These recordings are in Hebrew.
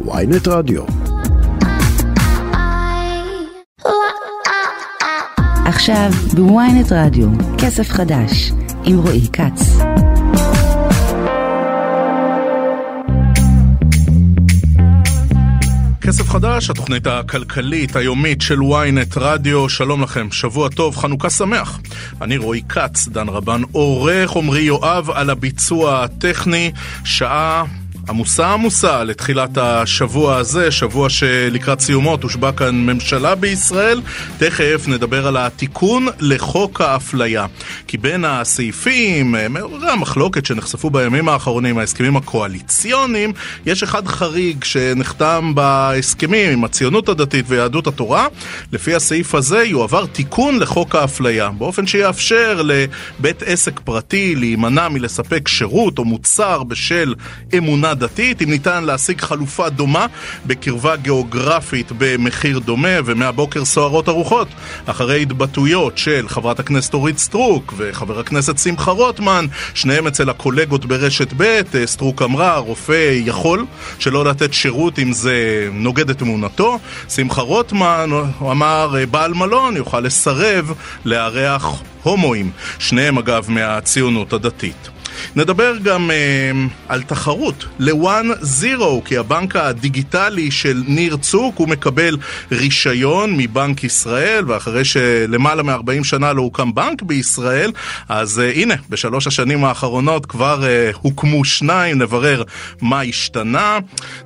ויינט רדיו. עכשיו בוויינט רדיו, כסף חדש, עם רועי כץ. כסף חדש, התוכנית הכלכלית היומית של ynet רדיו, שלום לכם, שבוע טוב, חנוכה שמח. אני רועי כץ, דן רבן עורך, עמרי יואב על הביצוע הטכני, שעה עמוסה עמוסה לתחילת השבוע הזה, שבוע שלקראת סיומו תושבע כאן ממשלה בישראל. תכף נדבר על התיקון לחוק האפליה. כי בין הסעיפים, מעוררי המחלוקת שנחשפו בימים האחרונים, ההסכמים הקואליציוניים, יש אחד חריג שנחתם בהסכמים עם הציונות הדתית ויהדות התורה. לפי הסעיף הזה יועבר תיקון לחוק האפליה, באופן שיאפשר לבית עסק פרטי להימנע מלספק שירות או מוצר בשל אמונה דתית, אם ניתן להשיג חלופה דומה בקרבה גיאוגרפית במחיר דומה, ומהבוקר סוערות הרוחות אחרי התבטאויות של חברת הכנסת אורית סטרוק וחבר הכנסת שמחה רוטמן, שניהם אצל הקולגות ברשת ב', סטרוק אמרה, רופא יכול שלא לתת שירות אם זה נוגד את אמונתו, שמחה רוטמן אמר, בעל מלון יוכל לסרב לארח הומואים, שניהם אגב מהציונות הדתית. נדבר גם אה, על תחרות ל-One Zero, כי הבנק הדיגיטלי של ניר צוק, הוא מקבל רישיון מבנק ישראל, ואחרי שלמעלה מ-40 שנה לא הוקם בנק בישראל, אז אה, הנה, בשלוש השנים האחרונות כבר אה, הוקמו שניים, נברר מה השתנה.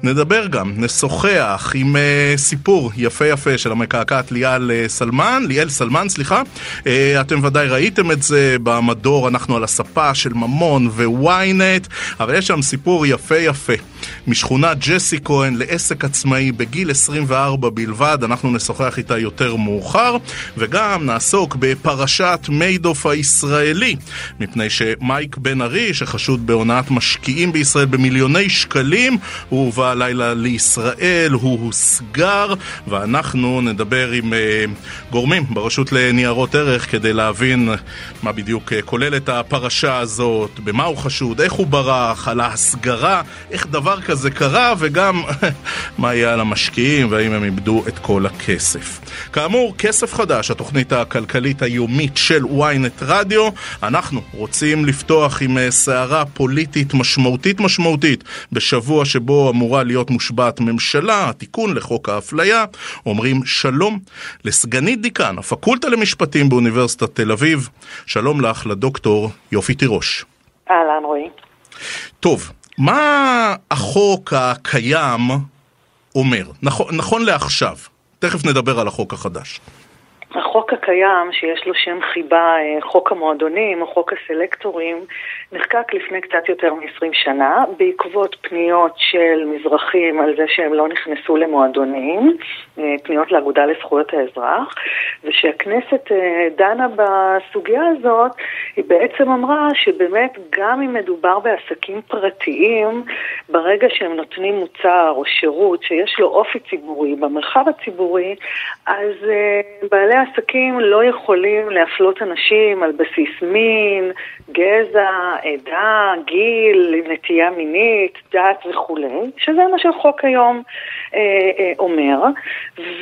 נדבר גם, נשוחח עם אה, סיפור יפה יפה של המקעקעת ליאל אה, סלמן, ליאל סלמן, סליחה. אה, אתם ודאי ראיתם את זה במדור, אנחנו על הספה של ממון. וויינט, אבל יש שם סיפור יפה יפה. משכונת ג'סי כהן לעסק עצמאי בגיל 24 בלבד, אנחנו נשוחח איתה יותר מאוחר, וגם נעסוק בפרשת מיידוף הישראלי, מפני שמייק בן ארי, שחשוד בהונאת משקיעים בישראל במיליוני שקלים, הוא הובא הלילה לישראל, הוא הוסגר, ואנחנו נדבר עם uh, גורמים ברשות לניירות ערך כדי להבין מה בדיוק uh, כוללת הפרשה הזאת, במה הוא חשוד, איך הוא ברח, על ההסגרה, איך דבר כזה קרה, וגם מה יהיה על המשקיעים והאם הם איבדו את כל הכסף. כאמור, כסף חדש, התוכנית הכלכלית היומית של ynet רדיו. אנחנו רוצים לפתוח עם סערה פוליטית משמעותית משמעותית בשבוע שבו אמורה להיות מושבעת ממשלה, התיקון לחוק האפליה. אומרים שלום לסגנית דיקן הפקולטה למשפטים באוניברסיטת תל אביב. שלום לך, לדוקטור יופי תירוש. אהלן רועי. טוב, מה החוק הקיים אומר, נכון, נכון לעכשיו? תכף נדבר על החוק החדש. החוק הקיים, שיש לו שם חיבה חוק המועדונים או חוק הסלקטורים, נחקק לפני קצת יותר מ-20 שנה, בעקבות פניות של מזרחים על זה שהם לא נכנסו למועדונים, פניות לאגודה לזכויות האזרח, ושהכנסת דנה בסוגיה הזאת, היא בעצם אמרה שבאמת גם אם מדובר בעסקים פרטיים, ברגע שהם נותנים מוצר או שירות שיש לו אופי ציבורי במרחב הציבורי, אז בעלי העסקים לא יכולים להפלות אנשים על בסיס מין, גזע, עדה, גיל, נטייה מינית, דת וכולי, שזה מה שהחוק היום אה, אה, אומר.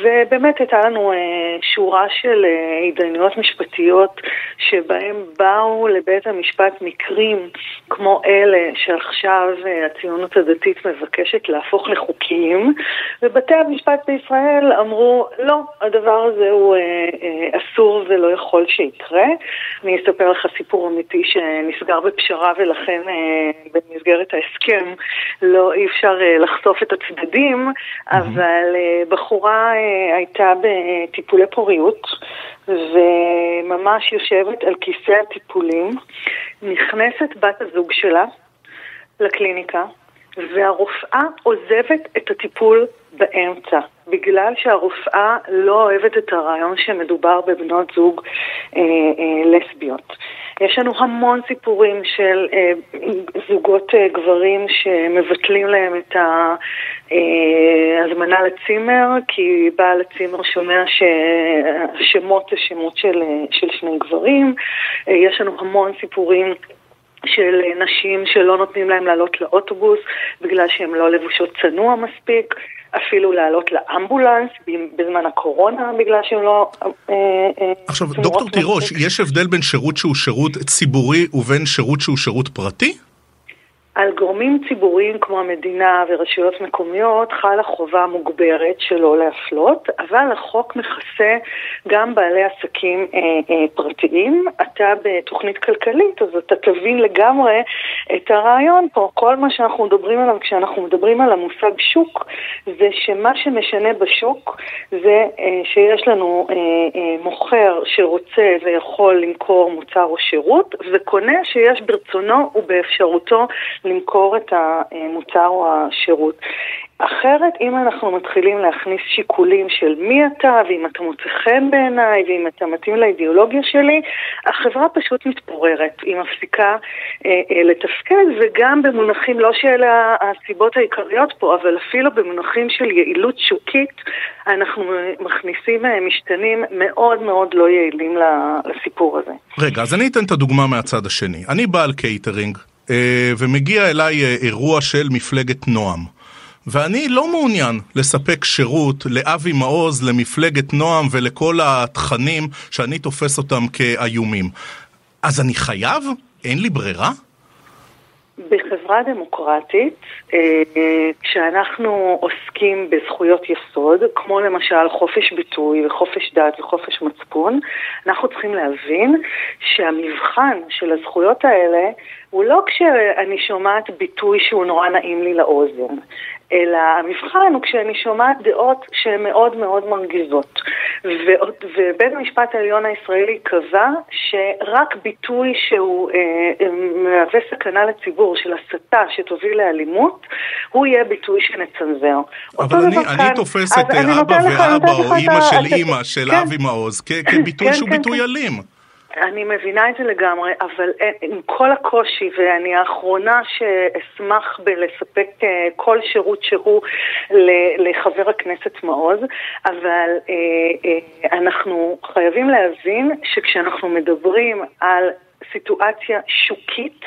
ובאמת הייתה לנו אה, שורה של אה, התדיינויות משפטיות שבהם באו לבית המשפט מקרים כמו אלה שעכשיו אה, הציונות הדתית מבקשת להפוך לחוקיים, ובתי המשפט בישראל אמרו, לא, הדבר הזה הוא אה, אה, אסור ולא יכול שיקרה. אני אספר לך סיפור אמיתי שנסגר בפשרה ולכן אה, במסגרת ההסכם לא אי אפשר אה, לחשוף את הצדדים. אבל אה, בחורה הייתה בטיפולי פוריות וממש יושבת על כיסא הטיפולים, נכנסת בת הזוג שלה לקליניקה והרופאה עוזבת את הטיפול באמצע, בגלל שהרופאה לא אוהבת את הרעיון שמדובר בבנות זוג אה, אה, לסביות. יש לנו המון סיפורים של אה, זוגות אה, גברים שמבטלים להם את ההזמנה לצימר, כי בעל הצימר שומע שהשמות זה שמות של, של שני גברים. אה, יש לנו המון סיפורים של נשים שלא נותנים להם לעלות לאוטובוס בגלל שהן לא לבושות צנוע מספיק, אפילו לעלות לאמבולנס בזמן הקורונה בגלל שהן לא... אה, אה, עכשיו, דוקטור תירוש, יש הבדל בין שירות שהוא שירות ציבורי ובין שירות שהוא שירות פרטי? על גורמים ציבוריים כמו המדינה ורשויות מקומיות חלה חובה מוגברת שלא להפלות, אבל החוק מכסה גם בעלי עסקים אה, אה, פרטיים. אתה בתוכנית כלכלית, אז אתה תבין לגמרי את הרעיון פה. כל מה שאנחנו מדברים עליו כשאנחנו מדברים על המושג שוק, זה שמה שמשנה בשוק זה אה, שיש לנו אה, אה, מוכר שרוצה ויכול למכור מוצר או שירות, וקונה שיש ברצונו ובאפשרותו למכור את המוצר או השירות. אחרת, אם אנחנו מתחילים להכניס שיקולים של מי אתה, ואם אתה מוצא חן בעיניי, ואם אתה מתאים לאידיאולוגיה שלי, החברה פשוט מתפוררת. היא מפסיקה אה, אה, לתפקד, וגם במונחים, לא שאלה הסיבות העיקריות פה, אבל אפילו במונחים של יעילות שוקית, אנחנו מכניסים אה, משתנים מאוד מאוד לא יעילים לסיפור הזה. רגע, אז אני אתן את הדוגמה מהצד השני. אני בעל קייטרינג. אה, ומגיע אליי אה, אירוע של מפלגת נועם. ואני לא מעוניין לספק שירות לאבי מעוז, למפלגת נועם ולכל התכנים שאני תופס אותם כאיומים. אז אני חייב? אין לי ברירה? בחברה דמוקרטית, אה, כשאנחנו עוסקים בזכויות יסוד, כמו למשל חופש ביטוי וחופש דת וחופש מצפון, אנחנו צריכים להבין שהמבחן של הזכויות האלה הוא לא כשאני שומעת ביטוי שהוא נורא נעים לי לאוזן, אלא המבחן הוא כשאני שומעת דעות שהן מאוד מאוד מרגיזות. ובית המשפט העליון הישראלי קבע שרק ביטוי שהוא אה, אה, מהווה סכנה לציבור של הסתה שתוביל לאלימות, הוא יהיה ביטוי שנצנזר. אבל אני, כאן, אני תופס את אבא ואבא או אימא של אימא של כן. אבי מעוז כביטוי כן, שהוא כן, ביטוי. אלים. אני מבינה את זה לגמרי, אבל עם כל הקושי, ואני האחרונה שאשמח בלספק אה, כל שירות שהוא לחבר הכנסת מעוז, אבל אה, אה, אנחנו חייבים להבין שכשאנחנו מדברים על סיטואציה שוקית,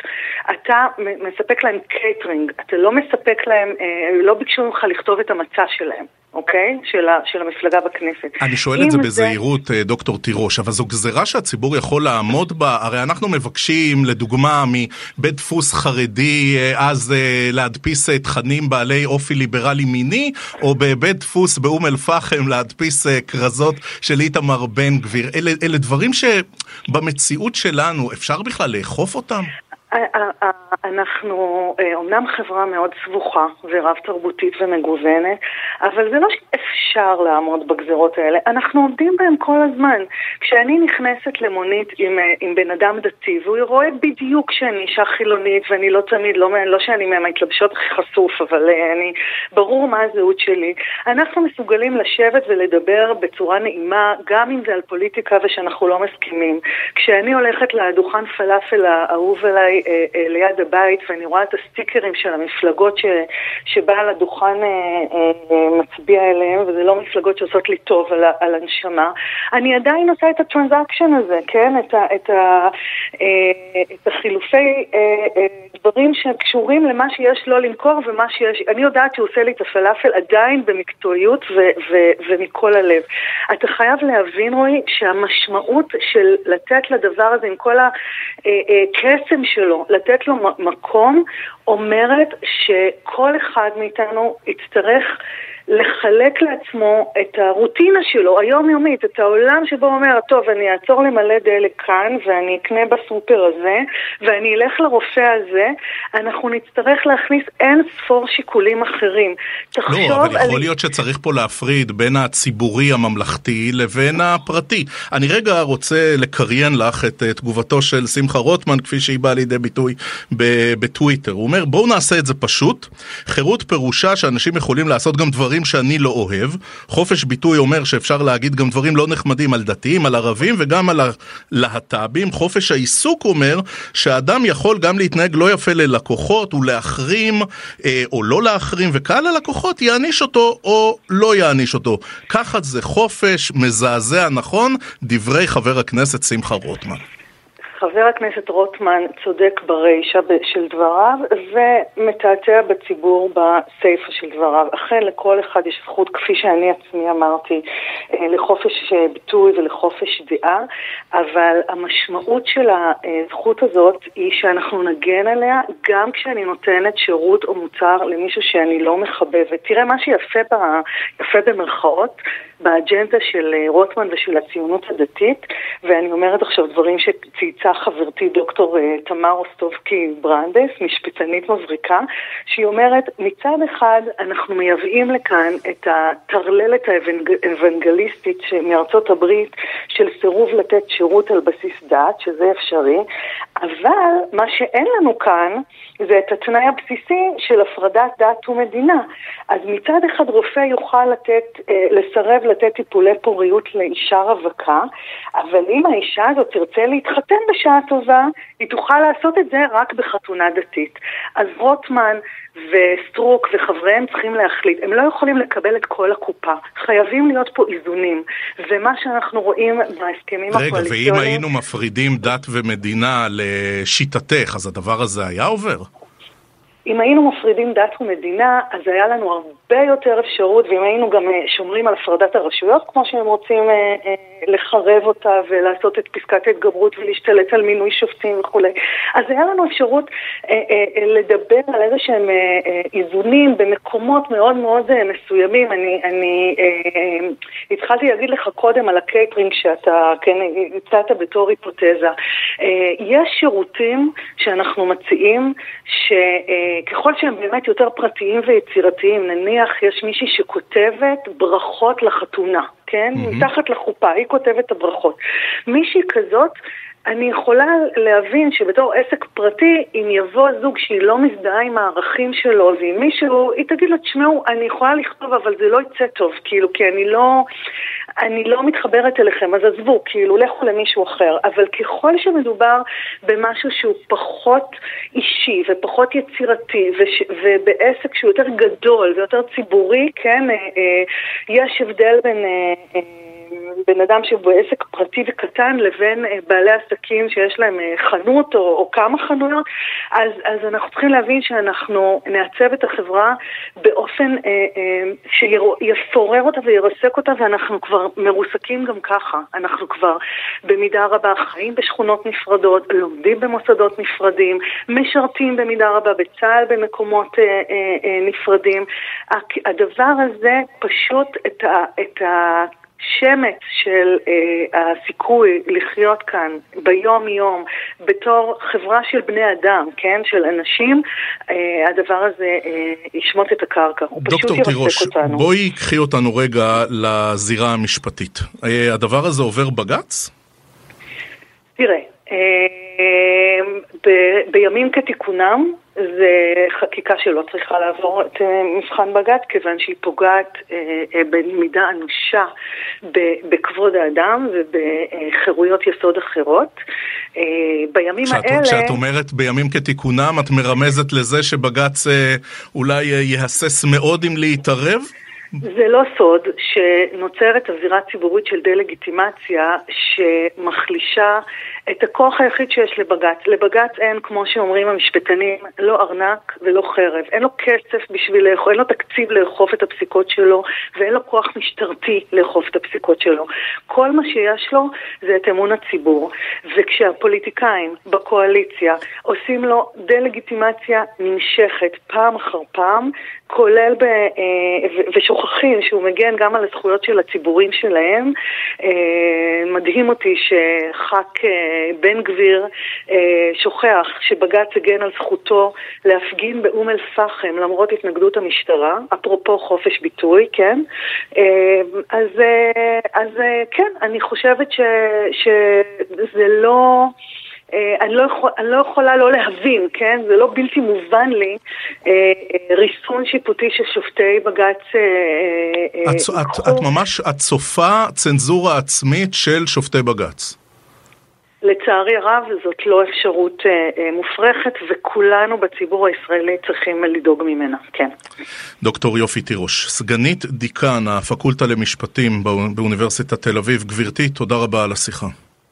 אתה מספק להם קייטרינג, אתה לא מספק להם, לא ביקשו ממך לכתוב את המצע שלהם. אוקיי? של, ה, של המפלגה בכנסת. אני שואל את זה בזהירות, זה... דוקטור תירוש, אבל זו גזירה שהציבור יכול לעמוד בה? הרי אנחנו מבקשים, לדוגמה, מבית דפוס חרדי אה, אז אה, להדפיס אה, תכנים בעלי אופי ליברלי מיני, או בבית דפוס באום אל-פחם להדפיס כרזות של איתמר בן גביר. אלה, אלה דברים שבמציאות שלנו אפשר בכלל לאכוף אותם? אנחנו אומנם חברה מאוד סבוכה ורב תרבותית ומגוונת, אבל זה לא שאפשר לעמוד בגזרות האלה, אנחנו עומדים בהן כל הזמן. כשאני נכנסת למונית עם, עם בן אדם דתי, והוא רואה בדיוק שאני אישה חילונית, ואני לא תמיד, לא, לא שאני מהמתלבשות הכי חשוף, אבל אני, ברור מה הזהות שלי, אנחנו מסוגלים לשבת ולדבר בצורה נעימה, גם אם זה על פוליטיקה ושאנחנו לא מסכימים. כשאני הולכת לדוכן פלאפל האהוב עליי, אה, אה, ליד הבית ואני רואה את הסטיקרים של המפלגות ש, שבעל הדוכן אה, אה, מצביע אליהם, וזה לא מפלגות שעושות לי טוב על, על הנשמה, אני עדיין עושה את הטרנזקשן הזה, כן? את, ה, את, ה, אה, את החילופי אה, אה, דברים שקשורים למה שיש לו למכור ומה שיש, אני יודעת שהוא עושה לי את הפלאפל עדיין במקצועיות ו, ו, ומכל הלב. אתה חייב להבין, רועי, שהמשמעות של לתת לדבר הזה עם כל הקסם שלו, לתת לו מקום, אומרת שכל אחד מאיתנו יצטרך לחלק לעצמו את הרוטינה שלו, היומיומית, את העולם שבו הוא אומר, טוב, אני אעצור למלא דלק כאן, ואני אקנה בסופר הזה, ואני אלך לרופא הזה, אנחנו נצטרך להכניס אין ספור שיקולים אחרים. תחשוב לא, אבל יכול על... להיות שצריך פה להפריד בין הציבורי הממלכתי לבין הפרטי. אני רגע רוצה לקריין לך את תגובתו של שמחה רוטמן, כפי שהיא באה לידי ביטוי בטוויטר. הוא אומר, בואו נעשה את זה פשוט. חירות פירושה שאנשים יכולים לעשות גם דברים דברים שאני לא אוהב. חופש ביטוי אומר שאפשר להגיד גם דברים לא נחמדים על דתיים, על ערבים וגם על הלהט"בים. חופש העיסוק אומר שאדם יכול גם להתנהג לא יפה ללקוחות ולהחרים אה, או לא להחרים, וקהל הלקוחות יעניש אותו או לא יעניש אותו. ככה זה חופש מזעזע נכון, דברי חבר הכנסת שמחה רוטמן. חבר הכנסת רוטמן צודק ברישה של דבריו ומתעתע בציבור בסיפה של דבריו. אכן לכל אחד יש זכות, כפי שאני עצמי אמרתי, אה, לחופש ביטוי ולחופש דעה, אבל המשמעות של הזכות הזאת היא שאנחנו נגן עליה גם כשאני נותנת שירות או מוצר למישהו שאני לא מחבבת. תראה, מה שיפה ב, יפה במרכאות, באג'נדה של אה, רוטמן ושל הציונות הדתית, ואני אומרת עכשיו דברים שצייצה חברתי דוקטור אה, תמר אוסטובקי ברנדס, משפטנית מבריקה, שהיא אומרת, מצד אחד אנחנו מייבאים לכאן את הטרללת האוונגליסטית מארצות הברית של סירוב לתת שירות על בסיס דת, שזה אפשרי, אבל מה שאין לנו כאן זה את התנאי הבסיסי של הפרדת דת ומדינה. אז מצד אחד רופא יוכל לתת, אה, לסרב לתת טיפולי פוריות לאישה רווקה, אבל אם האישה הזאת תרצה להתחתן בשעה טובה, היא תוכל לעשות את זה רק בחתונה דתית. אז רוטמן וסטרוק וחבריהם צריכים להחליט. הם לא יכולים לקבל את כל הקופה. חייבים להיות פה איזונים. ומה שאנחנו רואים בהסכמים הקואליציוניים... רגע, ואם היינו מפרידים דת ומדינה לשיטתך, אז הדבר הזה היה עובר? אם היינו מפרידים דת ומדינה, אז היה לנו הרבה יותר אפשרות, ואם היינו גם אה, שומרים על הפרדת הרשויות, כמו שהם רוצים אה, אה, לחרב אותה ולעשות את פסקת ההתגברות ולהשתלט על מינוי שופטים וכולי, אז היה לנו אפשרות לדבר על איזה שהם איזונים במקומות מאוד מאוד מסוימים. אני, אני התחלתי להגיד לך קודם על הקייטרינג שאתה, כן, הצעת בתור היפותזה. יש שירותים שאנחנו מציעים, ש... ככל שהם באמת יותר פרטיים ויצירתיים, נניח יש מישהי שכותבת ברכות לחתונה, כן? Mm-hmm. מתחת לחופה, היא כותבת את הברכות. מישהי כזאת... אני יכולה להבין שבתור עסק פרטי, אם יבוא זוג שהיא לא מזדהה עם הערכים שלו, ואם מישהו, היא תגיד לה, תשמעו, אני יכולה לכתוב, אבל זה לא יצא טוב, כאילו, כי אני לא, אני לא מתחברת אליכם, אז עזבו, כאילו, לכו למישהו אחר. אבל ככל שמדובר במשהו שהוא פחות אישי ופחות יצירתי, וש, ובעסק שהוא יותר גדול ויותר ציבורי, כן, אה, אה, יש הבדל בין... אה, בן אדם שהוא בעסק פרטי וקטן לבין אה, בעלי עסקים שיש להם אה, חנות או, או כמה חנויות, אז, אז אנחנו צריכים להבין שאנחנו נעצב את החברה באופן אה, אה, שיפורר אותה וירסק אותה, ואנחנו כבר מרוסקים גם ככה. אנחנו כבר במידה רבה חיים בשכונות נפרדות, לומדים במוסדות נפרדים, משרתים במידה רבה בצה"ל במקומות אה, אה, אה, נפרדים. הדבר הזה פשוט את ה... את ה שמץ של אה, הסיכוי לחיות כאן ביום-יום בתור חברה של בני אדם, כן? של אנשים, אה, הדבר הזה אה, ישמוט את הקרקע. הוא פשוט ירסק אותנו. בואי קחי אותנו רגע לזירה המשפטית. אה, הדבר הזה עובר בג"ץ? תראה, אה, ב- בימים כתיקונם, זה חקיקה שלא צריכה לעבור את אה, מבחן בג"ץ, כיוון שהיא פוגעת אה, אה, במידה אנושה בכבוד האדם ובחירויות יסוד אחרות. בימים כשאת, האלה... כשאת אומרת בימים כתיקונם, את מרמזת לזה שבג"ץ אולי יהסס מאוד אם להתערב? זה לא סוד שנוצרת אווירה ציבורית של דה-לגיטימציה שמחלישה את הכוח היחיד שיש לבג"ץ. לבג"ץ אין, כמו שאומרים המשפטנים, לא ארנק ולא חרב. אין לו כסף בשביל לאכוף, אין לו תקציב לאכוף את הפסיקות שלו, ואין לו כוח משטרתי לאכוף את הפסיקות שלו. כל מה שיש לו זה את אמון הציבור. וכשהפוליטיקאים בקואליציה עושים לו דה-לגיטימציה נמשכת פעם אחר פעם, כולל ב... אה, ושוכחים שהוא מגן גם על הזכויות של הציבורים שלהם. אה, מדהים אותי שח"כ אה, בן גביר שוכח שבג"ץ הגן על זכותו להפגין באום אל-פחם למרות התנגדות המשטרה, אפרופו חופש ביטוי, כן? אז, אז כן, אני חושבת ש, שזה לא... אה, אני לא, יכול, אני לא יכולה לא להבין, כן? זה לא בלתי מובן לי, אה, אה, ריסון שיפוטי של שופטי בג"ץ את, את, את ממש, את צופה צנזורה עצמית של שופטי בג"ץ. לצערי הרב זאת לא אפשרות אה, מופרכת וכולנו בציבור הישראלי צריכים לדאוג ממנה, כן. דוקטור יופי תירוש, סגנית דיקן הפקולטה למשפטים באוניברסיטת תל אביב, גברתי, תודה רבה על השיחה.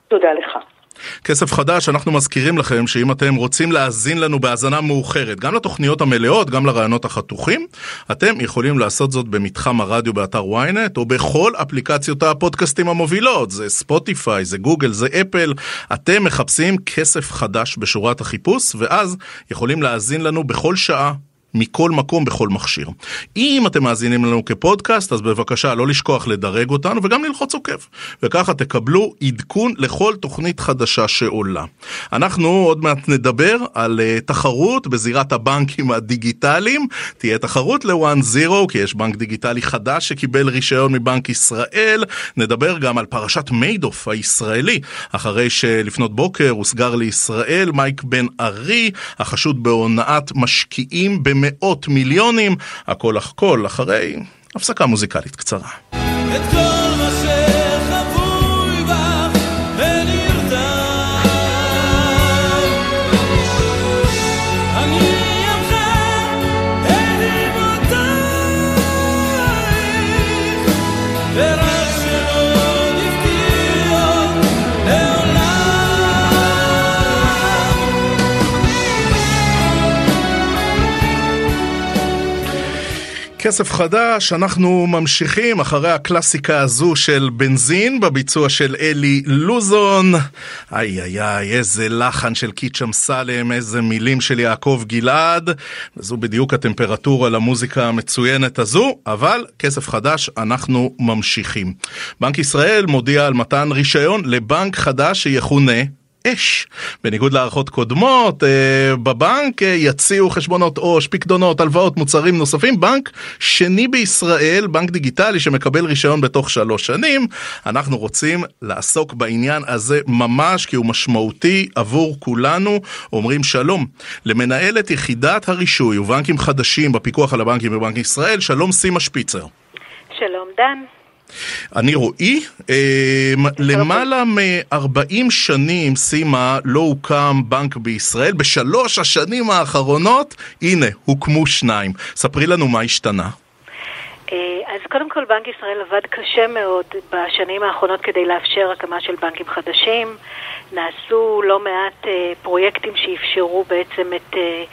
תודה לך. כסף חדש, אנחנו מזכירים לכם שאם אתם רוצים להאזין לנו בהאזנה מאוחרת, גם לתוכניות המלאות, גם לרעיונות החתוכים, אתם יכולים לעשות זאת במתחם הרדיו באתר ynet, או בכל אפליקציות הפודקאסטים המובילות, זה ספוטיפיי, זה גוגל, זה אפל. אתם מחפשים כסף חדש בשורת החיפוש, ואז יכולים להאזין לנו בכל שעה. מכל מקום בכל מכשיר. אם אתם מאזינים לנו כפודקאסט, אז בבקשה לא לשכוח לדרג אותנו וגם ללחוץ עוקב. וככה תקבלו עדכון לכל תוכנית חדשה שעולה. אנחנו עוד מעט נדבר על uh, תחרות בזירת הבנקים הדיגיטליים. תהיה תחרות ל-one zero, כי יש בנק דיגיטלי חדש שקיבל רישיון מבנק ישראל. נדבר גם על פרשת מיידוף הישראלי, אחרי שלפנות בוקר הוסגר לישראל מייק בן ארי, החשוד בהונאת משקיעים. במאות מיליונים, הכל אך כל אחרי הפסקה מוזיקלית קצרה. את כל כסף חדש, אנחנו ממשיכים אחרי הקלאסיקה הזו של בנזין בביצוע של אלי לוזון. איי איי איי, איזה לחן של קיץ' אמסלם, איזה מילים של יעקב גלעד. וזו בדיוק הטמפרטורה למוזיקה המצוינת הזו, אבל כסף חדש, אנחנו ממשיכים. בנק ישראל מודיע על מתן רישיון לבנק חדש שיכונה אש. בניגוד להערכות קודמות, אה, בבנק אה, יציעו חשבונות עו"ש, פקדונות, הלוואות, מוצרים נוספים. בנק שני בישראל, בנק דיגיטלי שמקבל רישיון בתוך שלוש שנים. אנחנו רוצים לעסוק בעניין הזה ממש כי הוא משמעותי עבור כולנו. אומרים שלום למנהלת יחידת הרישוי ובנקים חדשים בפיקוח על הבנקים בבנק ישראל, שלום סימה שפיצר. שלום דן. אני רועי, אמ, למעלה מ-40 שנים, סימה, לא הוקם בנק בישראל. בשלוש השנים האחרונות, הנה, הוקמו שניים. ספרי לנו מה השתנה. אה, אז קודם כל בנק ישראל עבד קשה מאוד בשנים האחרונות כדי לאפשר הקמה של בנקים חדשים. נעשו לא מעט אה, פרויקטים שאפשרו בעצם את אה,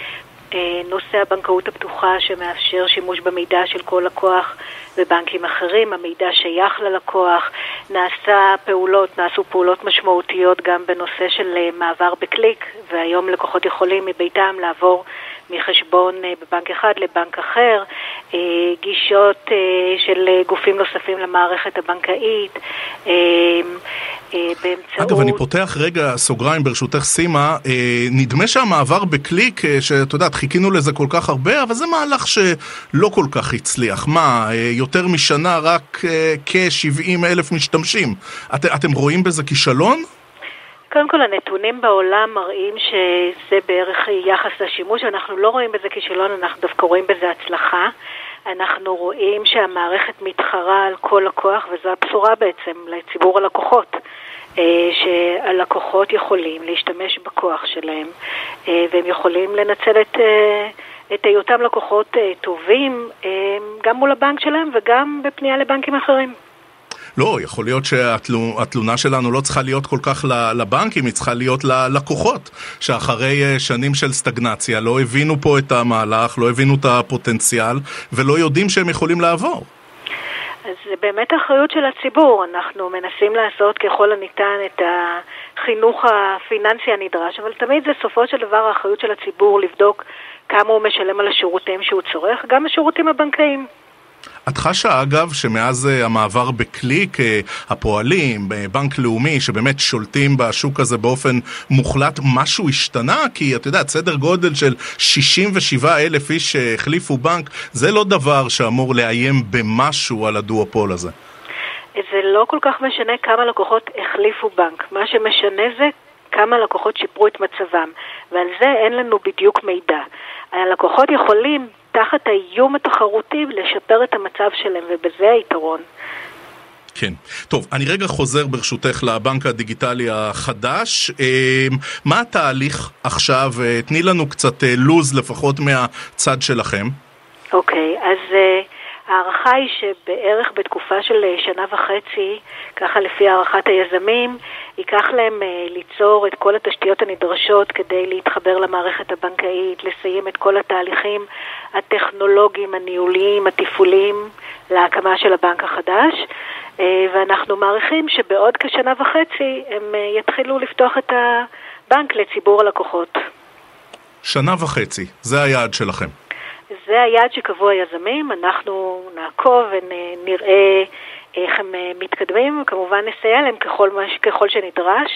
נושא הבנקאות הפתוחה שמאפשר שימוש במידע של כל לקוח בבנקים אחרים, המידע שייך ללקוח, נעשה פעולות, נעשו פעולות משמעותיות גם בנושא של אה, מעבר בקליק, והיום לקוחות יכולים מביתם לעבור מחשבון אה, בבנק אחד לבנק אחר, גישות של גופים נוספים למערכת הבנקאית, באמצעות... אגב, אני פותח רגע סוגריים ברשותך סימה, נדמה שהמעבר בקליק, שאת יודעת, חיכינו לזה כל כך הרבה, אבל זה מהלך שלא כל כך הצליח. מה, אה, יותר משנה רק אה, כ-70 אלף משתמשים. את, אתם רואים בזה כישלון? קודם כל הנתונים בעולם מראים שזה בערך יחס לשימוש, אנחנו לא רואים בזה כישלון, אנחנו דווקא רואים בזה הצלחה. אנחנו רואים שהמערכת מתחרה על כל לקוח, וזו הבשורה בעצם לציבור הלקוחות. אה, שהלקוחות יכולים להשתמש בכוח שלהם אה, והם יכולים לנצל את, אה, את היותם לקוחות טובים גם מול הבנק שלהם וגם בפנייה לבנקים אחרים. לא, יכול להיות שהתלונה שלנו לא צריכה להיות כל כך לבנקים, היא צריכה להיות ללקוחות, שאחרי שנים של סטגנציה לא הבינו פה את המהלך, לא הבינו את הפוטנציאל, ולא יודעים שהם יכולים לעבור. אז זה באמת אחריות של הציבור. אנחנו מנסים לעשות ככל הניתן את החינוך הפיננסי הנדרש, אבל תמיד זה סופו של דבר האחריות של הציבור לבדוק כמה הוא משלם על השירותים שהוא צורך, גם השירותים הבנקאיים. את חשה אגב שמאז אה, המעבר בקליק, אה, הפועלים, בנק לאומי, שבאמת שולטים בשוק הזה באופן מוחלט, משהו השתנה? כי את יודעת, סדר גודל של 67 אלף איש שהחליפו בנק, זה לא דבר שאמור לאיים במשהו על הדואופול הזה. זה לא כל כך משנה כמה לקוחות החליפו בנק. מה שמשנה זה כמה לקוחות שיפרו את מצבם, ועל זה אין לנו בדיוק מידע. הלקוחות יכולים תחת האיום התחרותי לשפר את המצב שלהם, ובזה היתרון. כן. טוב, אני רגע חוזר ברשותך לבנק הדיגיטלי החדש. אה, מה התהליך עכשיו? אה, תני לנו קצת אה, לוז לפחות מהצד שלכם. אוקיי, אז ההערכה היא שבערך בתקופה של שנה וחצי, ככה לפי הערכת היזמים, ייקח להם ליצור את כל התשתיות הנדרשות כדי להתחבר למערכת הבנקאית, לסיים את כל התהליכים הטכנולוגיים, הניהוליים, התפעוליים להקמה של הבנק החדש. ואנחנו מעריכים שבעוד כשנה וחצי הם יתחילו לפתוח את הבנק לציבור הלקוחות. שנה וחצי, זה היעד שלכם. זה היעד שקבעו היזמים, אנחנו נעקוב ונראה איך הם אה, מתקדמים, וכמובן נסייע להם ככל, ככל שנדרש.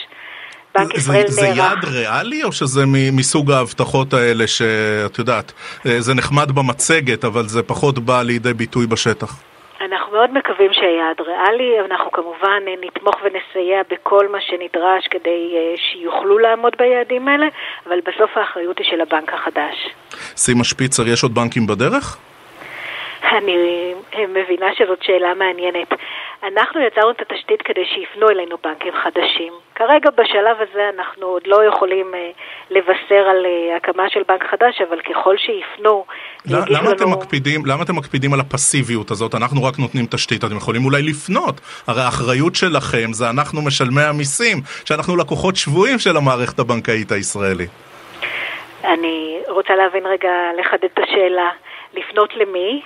בנק ישראל נערך. זה יעד ריאלי או שזה מסוג ההבטחות האלה שאת יודעת, אה, זה נחמד במצגת אבל זה פחות בא לידי ביטוי בשטח? אנחנו מאוד מקווים שהיעד ריאלי, אנחנו כמובן נתמוך ונסייע בכל מה שנדרש כדי אה, שיוכלו לעמוד ביעדים האלה, אבל בסוף האחריות היא של הבנק החדש. סימה שפיצר, יש עוד בנקים בדרך? אני מבינה שזאת שאלה מעניינת. אנחנו יצרנו את התשתית כדי שיפנו אלינו בנקים חדשים. כרגע בשלב הזה אנחנו עוד לא יכולים אה, לבשר על אה, הקמה של בנק חדש, אבל ככל שיפנו, למה לנו... אתם מקפידים, למה אתם מקפידים על הפסיביות הזאת? אנחנו רק נותנים תשתית, אתם יכולים אולי לפנות. הרי האחריות שלכם זה אנחנו משלמי המיסים, שאנחנו לקוחות שבויים של המערכת הבנקאית הישראלית. אני רוצה להבין רגע, לחדד את השאלה. לפנות למי?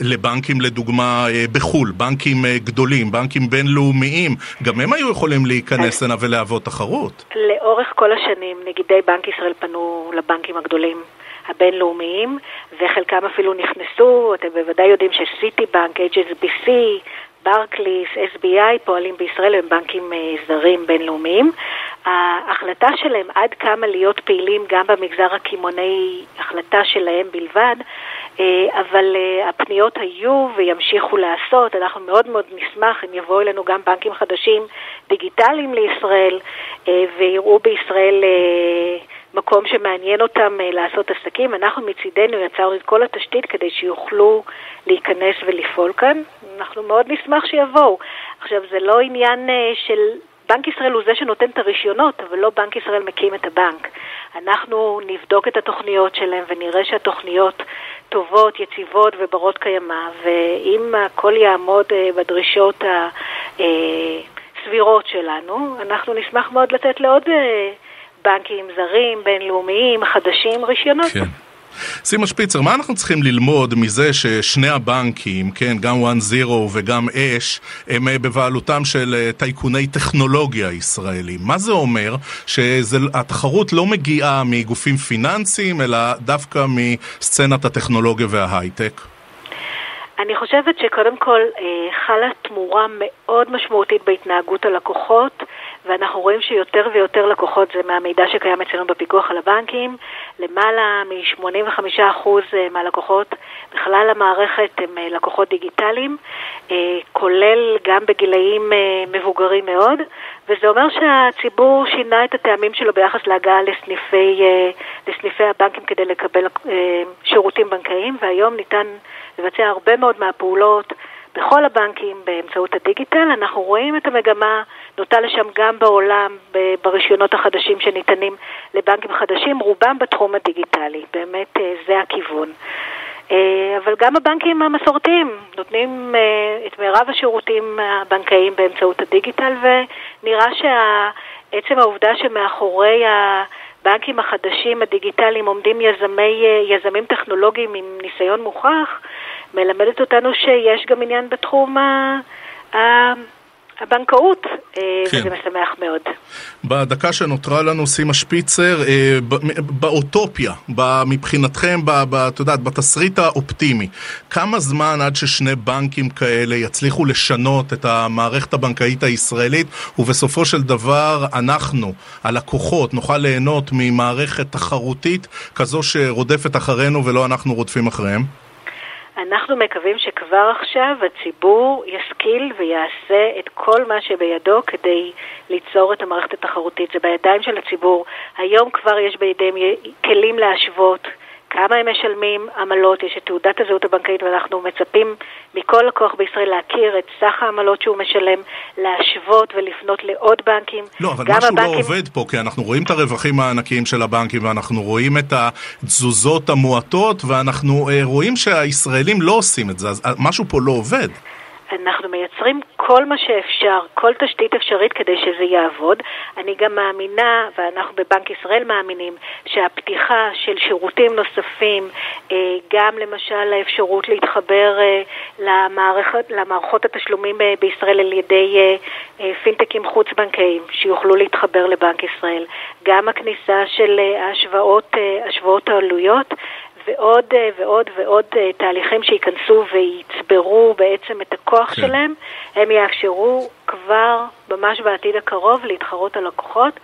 לבנקים לדוגמה אה, בחו"ל, בנקים אה, גדולים, בנקים בינלאומיים, גם הם היו יכולים להיכנס הנה ולהוות תחרות. לאורך כל השנים נגידי בנק ישראל פנו לבנקים הגדולים. הבינלאומיים, וחלקם אפילו נכנסו, אתם בוודאי יודעים שסיטי בנק, HSBC, ברקליס, SBI פועלים בישראל, הם בנקים אה, זרים בינלאומיים. ההחלטה שלהם עד כמה להיות פעילים גם במגזר הקמעונאי, החלטה שלהם בלבד, אבל אה, הפניות היו וימשיכו לעשות. אנחנו מאוד מאוד נשמח אם יבואו אלינו גם בנקים חדשים דיגיטליים לישראל ויראו בישראל מקום שמעניין אותם לעשות עסקים. אנחנו מצידנו יצרנו את כל התשתית כדי שיוכלו להיכנס ולפעול כאן. אנחנו מאוד נשמח שיבואו. עכשיו, זה לא עניין של... בנק ישראל הוא זה שנותן את הרישיונות, אבל לא בנק ישראל מקים את הבנק. אנחנו נבדוק את התוכניות שלהם ונראה שהתוכניות טובות, יציבות וברות קיימא, ואם הכל יעמוד בדרישות הסבירות שלנו, אנחנו נשמח מאוד לתת לעוד בנקים זרים, בינלאומיים, חדשים, רישיונות. כן. סימה שפיצר, מה אנחנו צריכים ללמוד מזה ששני הבנקים, כן, גם 1-0 וגם אש, הם אה, בבעלותם של אה, טייקוני טכנולוגיה ישראלים? מה זה אומר? שהתחרות לא מגיעה מגופים פיננסיים, אלא דווקא מסצנת הטכנולוגיה וההייטק? אני חושבת שקודם כל אה, חלה תמורה מאוד משמעותית בהתנהגות הלקוחות, ואנחנו רואים שיותר ויותר לקוחות, זה מהמידע שקיים אצלנו בפיקוח על הבנקים, למעלה מ-85% אה, מהלקוחות בכלל המערכת הם אה, לקוחות דיגיטליים, כולל גם בגילאים מבוגרים מאוד, וזה אומר שהציבור שינה את הטעמים שלו ביחס להגעה לסניפי, לסניפי הבנקים כדי לקבל שירותים בנקאיים, והיום ניתן לבצע הרבה מאוד מהפעולות בכל הבנקים באמצעות הדיגיטל. אנחנו רואים את המגמה נוטה לשם גם בעולם, ברישיונות החדשים שניתנים לבנקים חדשים, רובם בתחום הדיגיטלי. באמת אה, זה הכיוון. אה, אבל גם הבנקים המסורתיים נותנים אה, את מירב השירותים הבנקאיים באמצעות הדיגיטל, ונראה שעצם העובדה שמאחורי הבנקים החדשים הדיגיטליים עומדים יזמי, יזמים טכנולוגיים עם ניסיון מוכח, מלמדת אותנו שיש גם עניין בתחום ה... הבנקאות, אה, כן. וזה משמח מאוד. בדקה שנותרה לנו, סימה שפיצר, אה, באוטופיה, מבחינתכם, את יודעת, בתסריט האופטימי, כמה זמן עד ששני בנקים כאלה יצליחו לשנות את המערכת הבנקאית הישראלית, ובסופו של דבר אנחנו, הלקוחות, נוכל ליהנות ממערכת תחרותית כזו שרודפת אחרינו ולא אנחנו רודפים אחריהם? אנחנו מקווים שכבר עכשיו הציבור ישכיל ויעשה את כל מה שבידו כדי ליצור את המערכת התחרותית. זה בידיים של הציבור. היום כבר יש בידיהם כלים להשוות כמה הם משלמים עמלות, יש את תעודת הזהות הבנקאית ואנחנו מצפים מכל לקוח בישראל להכיר את סך העמלות שהוא משלם, להשוות ולפנות לעוד בנקים. לא, אבל משהו לא הבנקים... לא עובד פה, כי אנחנו רואים את הרווחים הענקיים של הבנקים ואנחנו רואים את התזוזות המועטות ואנחנו אה, רואים שהישראלים לא עושים את זה, אז משהו פה לא עובד. אנחנו מייצרים כל מה שאפשר, כל תשתית אפשרית כדי שזה יעבוד. אני גם מאמינה, ואנחנו בבנק ישראל מאמינים, שהפתיחה של שירותים נוספים, אה, גם למשל האפשרות להתחבר אה, למערכת, למערכות התשלומים אה, בישראל על ידי פינטקים חוץ-בנקאיים שיוכלו להתחבר לבנק ישראל, גם הכניסה של השוואות, השוואות העלויות ועוד אה, ועוד ועוד אה, תהליכים שייכנסו ויצברו בעצם את הכוח כן. שלהם, הם יאפשרו כבר ממש בעתיד הקרוב להתחרות על לקוחות.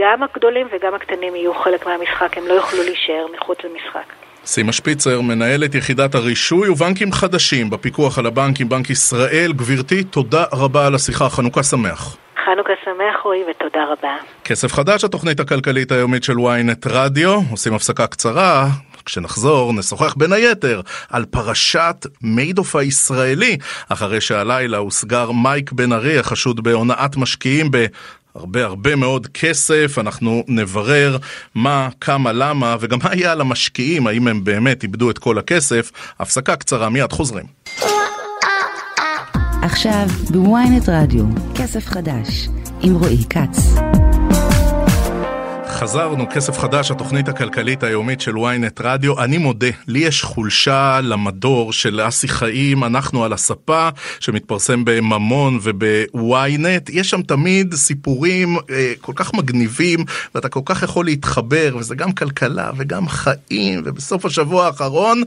גם הגדולים וגם הקטנים יהיו חלק מהמשחק, הם לא יוכלו להישאר מחוץ למשחק. סימה שפיצר, מנהלת יחידת הרישוי ובנקים חדשים בפיקוח על הבנקים, בנק ישראל. גברתי, תודה רבה על השיחה, חנוכה שמח. חנוכה שמח רועי ותודה רבה. כסף חדש, התוכנית הכלכלית היומית של ynet רדיו. עושים הפסקה קצרה, כשנחזור נשוחח בין היתר על פרשת מיידוף הישראלי, אחרי שהלילה הוסגר מייק בן ארי החשוד בהונאת משקיעים ב... הרבה הרבה מאוד כסף, אנחנו נברר מה, כמה, למה, וגם מה יהיה על המשקיעים, האם הם באמת איבדו את כל הכסף. הפסקה קצרה, מיד חוזרים. עכשיו בוויינט רדיו, כסף חדש, עם רועי כץ. חזרנו, כסף חדש, התוכנית הכלכלית היומית של ynet רדיו. אני מודה, לי יש חולשה למדור של אסי חיים, אנחנו על הספה, שמתפרסם בממון וב-ynet. יש שם תמיד סיפורים אה, כל כך מגניבים, ואתה כל כך יכול להתחבר, וזה גם כלכלה וגם חיים, ובסוף השבוע האחרון,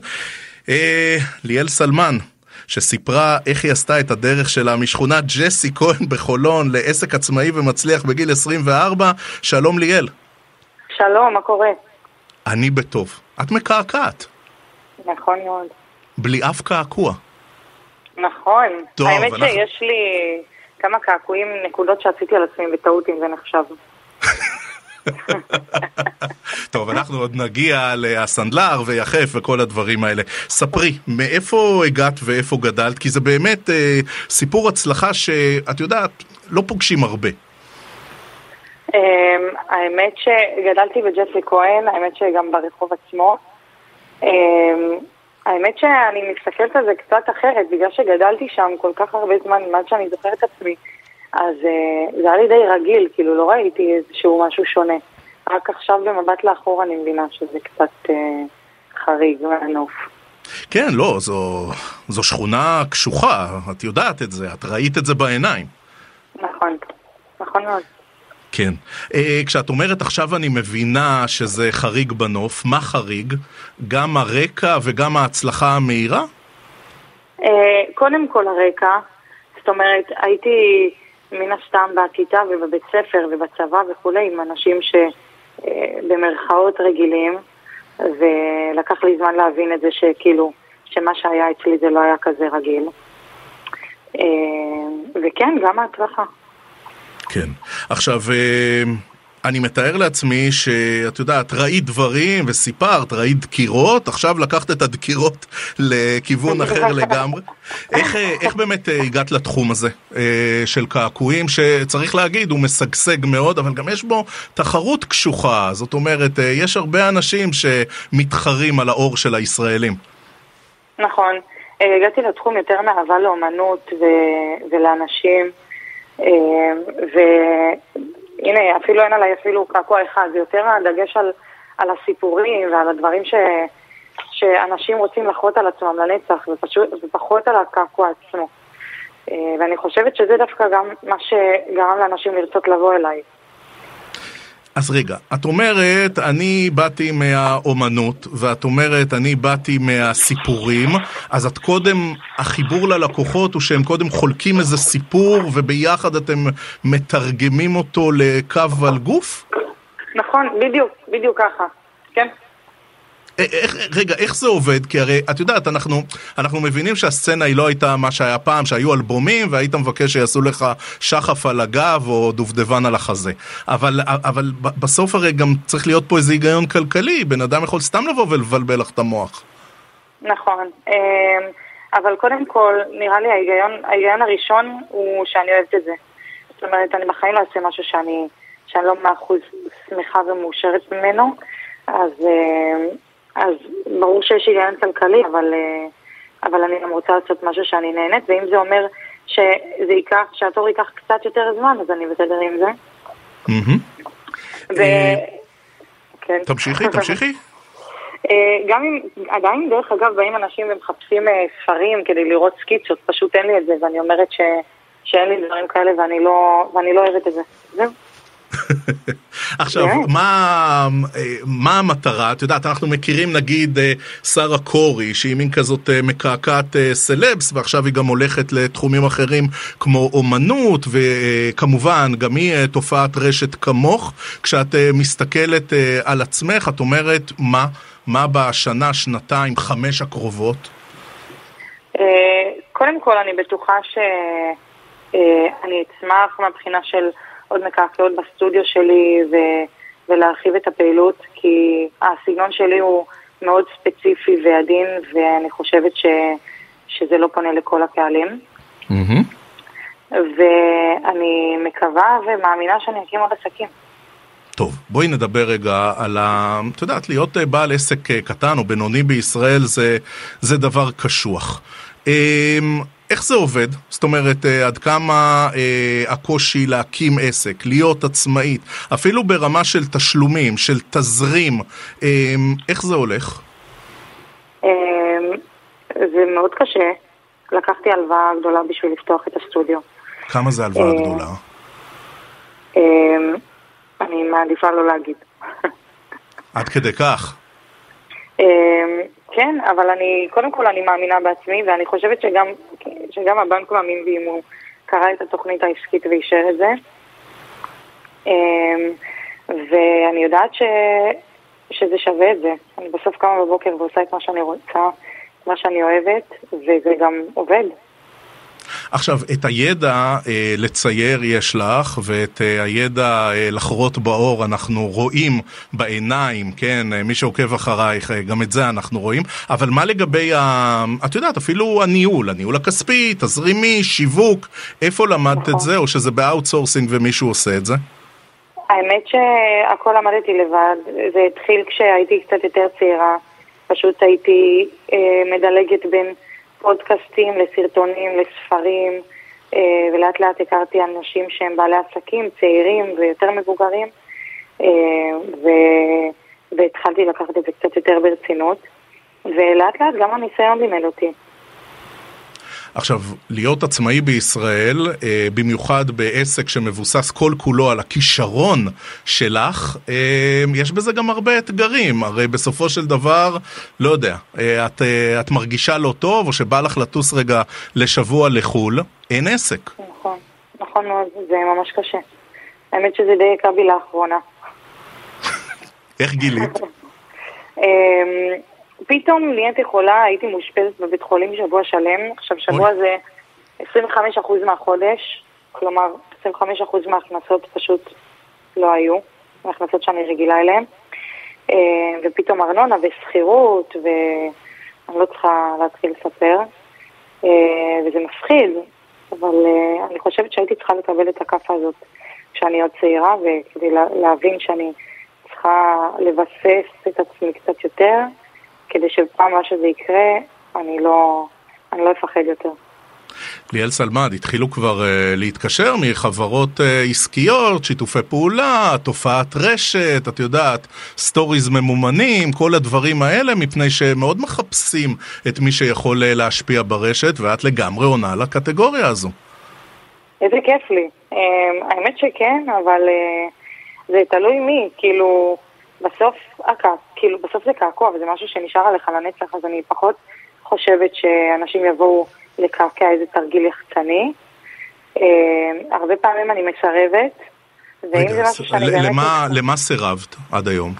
אה, ליאל סלמן. שסיפרה איך היא עשתה את הדרך שלה משכונת ג'סי כהן בחולון לעסק עצמאי ומצליח בגיל 24. שלום ליאל. שלום, מה קורה? אני בטוב. את מקעקעת. נכון מאוד. בלי אף קעקוע. נכון. טוב, האמת אנחנו... שיש לי כמה קעקועים, נקודות שעשיתי על עצמי בטעות, אם זה נחשב. טוב, אנחנו עוד נגיע לסנדלר ויחף וכל הדברים האלה. ספרי, מאיפה הגעת ואיפה גדלת? כי זה באמת אה, סיפור הצלחה שאת יודעת, לא פוגשים הרבה. אמ, האמת שגדלתי בג'פרי כהן, האמת שגם ברחוב עצמו. אמ, האמת שאני מסתכלת על זה קצת אחרת, בגלל שגדלתי שם כל כך הרבה זמן, מאז שאני זוכרת את עצמי, אז uh, זה היה לי די רגיל, כאילו לא ראיתי איזשהו משהו שונה. רק עכשיו במבט לאחור אני מבינה שזה קצת uh, חריג מהנוף. כן, לא, זו, זו שכונה קשוחה, את יודעת את זה, את ראית את זה בעיניים. נכון, נכון מאוד. כן. Uh, כשאת אומרת עכשיו אני מבינה שזה חריג בנוף, מה חריג? גם הרקע וגם ההצלחה המהירה? Uh, קודם כל הרקע, זאת אומרת, הייתי מן הסתם בכיתה ובבית ספר ובצבא וכולי עם אנשים שבמרכאות אה, רגילים, ולקח לי זמן להבין את זה שכאילו, שמה שהיה אצלי זה לא היה כזה רגיל. וכן, גם ההצלחה. כן. עכשיו, אה, אני מתאר לעצמי שאת יודעת, ראית דברים וסיפרת, ראית דקירות, עכשיו לקחת את הדקירות לכיוון אחר לגמרי. איך, אה, איך באמת אה, הגעת לתחום הזה של קעקועים, שצריך להגיד, הוא משגשג מאוד, אבל גם יש בו תחרות קשוחה, זאת אומרת, יש הרבה אנשים שמתחרים על האור של הישראלים. נכון. הגעתי לתחום יותר מאהבה לאומנות ו- ולאנשים. אמ, והנה, אפילו אין עליי אפילו קעקוע אחד, זה יותר הדגש על, על הסיפורים ועל הדברים ש, שאנשים רוצים לחרות על עצמם לנצח, ופשוט, ופחות על הקעקוע עצמו. אה, ואני חושבת שזה דווקא גם מה שגרם לאנשים לרצות לבוא אליי. אז רגע, את אומרת, אני באתי מהאומנות, ואת אומרת, אני באתי מהסיפורים, אז את קודם, החיבור ללקוחות הוא שהם קודם חולקים איזה סיפור, וביחד אתם מתרגמים אותו לקו על גוף? נכון, בדיוק, בדיוק ככה, כן. איך, רגע, איך זה עובד? כי הרי, את יודעת, אנחנו, אנחנו מבינים שהסצנה היא לא הייתה מה שהיה פעם, שהיו אלבומים והיית מבקש שיעשו לך שחף על הגב או דובדבן על החזה. אבל, אבל בסוף הרי גם צריך להיות פה איזה היגיון כלכלי, בן אדם יכול סתם לבוא ולבלבל לך את המוח. נכון, אמ, אבל קודם כל, נראה לי ההיגיון, ההיגיון הראשון הוא שאני אוהבת את זה. זאת אומרת, אני בחיים לא אעשה משהו שאני, שאני לא מאה אחוז שמחה ומאושרת ממנו, אז, אמ, אז ברור שיש היגיון כלכלי, אבל, אה, אבל אני גם רוצה לעשות משהו שאני נהנית, ואם זה אומר שזה ייקח, שהתור ייקח קצת יותר זמן, אז אני בסדר עם זה. ו... אה, כן. תמשיכי, תמשיכי. אה, גם אם, עדיין דרך אגב באים אנשים ומחפשים ספרים כדי לראות סקיצות, פשוט אין לי את זה, ואני אומרת ש, שאין לי דברים כאלה ואני לא, ואני לא אוהבת את זה. זהו. עכשיו. מה, מה המטרה? את יודעת, אנחנו מכירים נגיד אה, שרה קורי, שהיא מין כזאת אה, מקעקעת אה, סלבס, ועכשיו היא גם הולכת לתחומים אחרים כמו אומנות, וכמובן, גם היא תופעת רשת כמוך. כשאת מסתכלת על עצמך, את אומרת, מה, מה בשנה, שנתיים, חמש הקרובות? קודם כל, אני בטוחה שאני אצמח מהבחינה של... עוד מקעקעות בסטודיו שלי ו, ולהרחיב את הפעילות, כי הסגנון שלי הוא מאוד ספציפי ועדין, ואני חושבת ש, שזה לא פונה לכל הקהלים. Mm-hmm. ואני מקווה ומאמינה שאני אקים עוד עסקים. טוב, בואי נדבר רגע על ה... את יודעת, להיות בעל עסק קטן או בינוני בישראל זה, זה דבר קשוח. איך זה עובד? זאת אומרת, אה, עד כמה אה, הקושי להקים עסק, להיות עצמאית, אפילו ברמה של תשלומים, של תזרים, אה, איך זה הולך? אה, זה מאוד קשה. לקחתי הלוואה גדולה בשביל לפתוח את הסטודיו. כמה זה הלוואה אה, גדולה? אה, אני מעדיפה לא להגיד. עד כדי כך? כן, אבל אני, קודם כל אני מאמינה בעצמי, ואני חושבת שגם, שגם הבנק מאמין בי אם הוא קרא את התוכנית העסקית ואישר את זה. אמ, ואני יודעת ש, שזה שווה את זה. אני בסוף קמה בבוקר ועושה את מה שאני רוצה, מה שאני אוהבת, וזה גם עובד. עכשיו, את הידע אה, לצייר יש לך, ואת אה, הידע אה, לחרות באור אנחנו רואים בעיניים, כן? אה, מי שעוקב אחרייך, אה, גם את זה אנחנו רואים. אבל מה לגבי, ה... את יודעת, אפילו הניהול, הניהול הכספי, תזרימי, שיווק, איפה למדת נכון. את זה, או שזה ב outsourcing ומישהו עושה את זה? האמת שהכל למדתי לבד. זה התחיל כשהייתי קצת יותר צעירה. פשוט הייתי אה, מדלגת בין... פודקאסטים, לסרטונים, לספרים, אה, ולאט לאט הכרתי אנשים שהם בעלי עסקים, צעירים ויותר מבוגרים, אה, ו... והתחלתי לקחת את זה קצת יותר ברצינות, ולאט לאט גם הניסיון לימד אותי. עכשיו, להיות עצמאי בישראל, אה, במיוחד בעסק שמבוסס כל כולו על הכישרון שלך, אה, יש בזה גם הרבה אתגרים. הרי בסופו של דבר, לא יודע, אה, את, אה, את מרגישה לא טוב, או שבא לך לטוס רגע לשבוע לחו"ל, אין עסק. נכון, נכון מאוד, זה ממש קשה. האמת שזה די יקר בי לאחרונה. איך גילית? פתאום נהייתי חולה, הייתי מאושפזת בבית חולים שבוע שלם. עכשיו, שבוע אוי. זה 25% מהחודש, כלומר, 25% מההכנסות פשוט לא היו, מההכנסות שאני רגילה אליהן. אה, ופתאום ארנונה ושכירות, ואני לא צריכה להתחיל לספר. אה, וזה מפחיד, אבל אה, אני חושבת שהייתי צריכה לקבל את הכאפה הזאת כשאני עוד צעירה, וכדי להבין שאני צריכה לבסס את עצמי קצת יותר. כדי שפעם הבאה שזה יקרה, אני לא, אני לא אפחד יותר. ליאל סלמד, התחילו כבר uh, להתקשר מחברות uh, עסקיות, שיתופי פעולה, תופעת רשת, את יודעת, stories ממומנים, כל הדברים האלה, מפני שמאוד מחפשים את מי שיכול uh, להשפיע ברשת, ואת לגמרי עונה לקטגוריה הזו. איזה כיף לי. Um, האמת שכן, אבל uh, זה תלוי מי, כאילו... בסוף, הקע... כאילו, בסוף זה קעקוע, וזה משהו שנשאר עליך לנצח, אז אני פחות חושבת שאנשים יבואו לקעקע איזה תרגיל יחצני. אה, הרבה פעמים אני מסרבת, ואם זה משהו שאני באמת... למה, למה סירבת עד היום?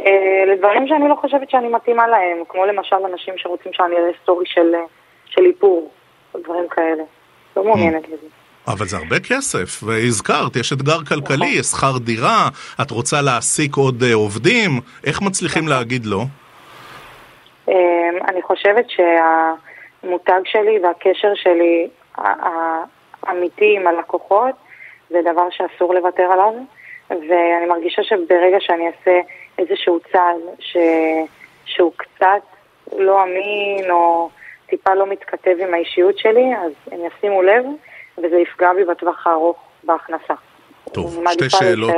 אה, לדברים שאני לא חושבת שאני מתאימה להם, כמו למשל אנשים שרוצים שאני אראה סטורי של, אה, של איפור, דברים כאלה. לא מעוניינת לזה. אבל זה הרבה כסף, והזכרת, יש אתגר כלכלי, יש שכר דירה, את רוצה להעסיק עוד אה, עובדים, איך מצליחים להגיד לא? אמ, אני חושבת שהמותג שלי והקשר שלי האמיתי עם הלקוחות זה דבר שאסור לוותר עליו, ואני מרגישה שברגע שאני אעשה איזשהו צעד ש... שהוא קצת לא אמין או טיפה לא מתכתב עם האישיות שלי, אז הם ישימו לב וזה יפגע בי בטווח הארוך בהכנסה. טוב, שתי שאלות.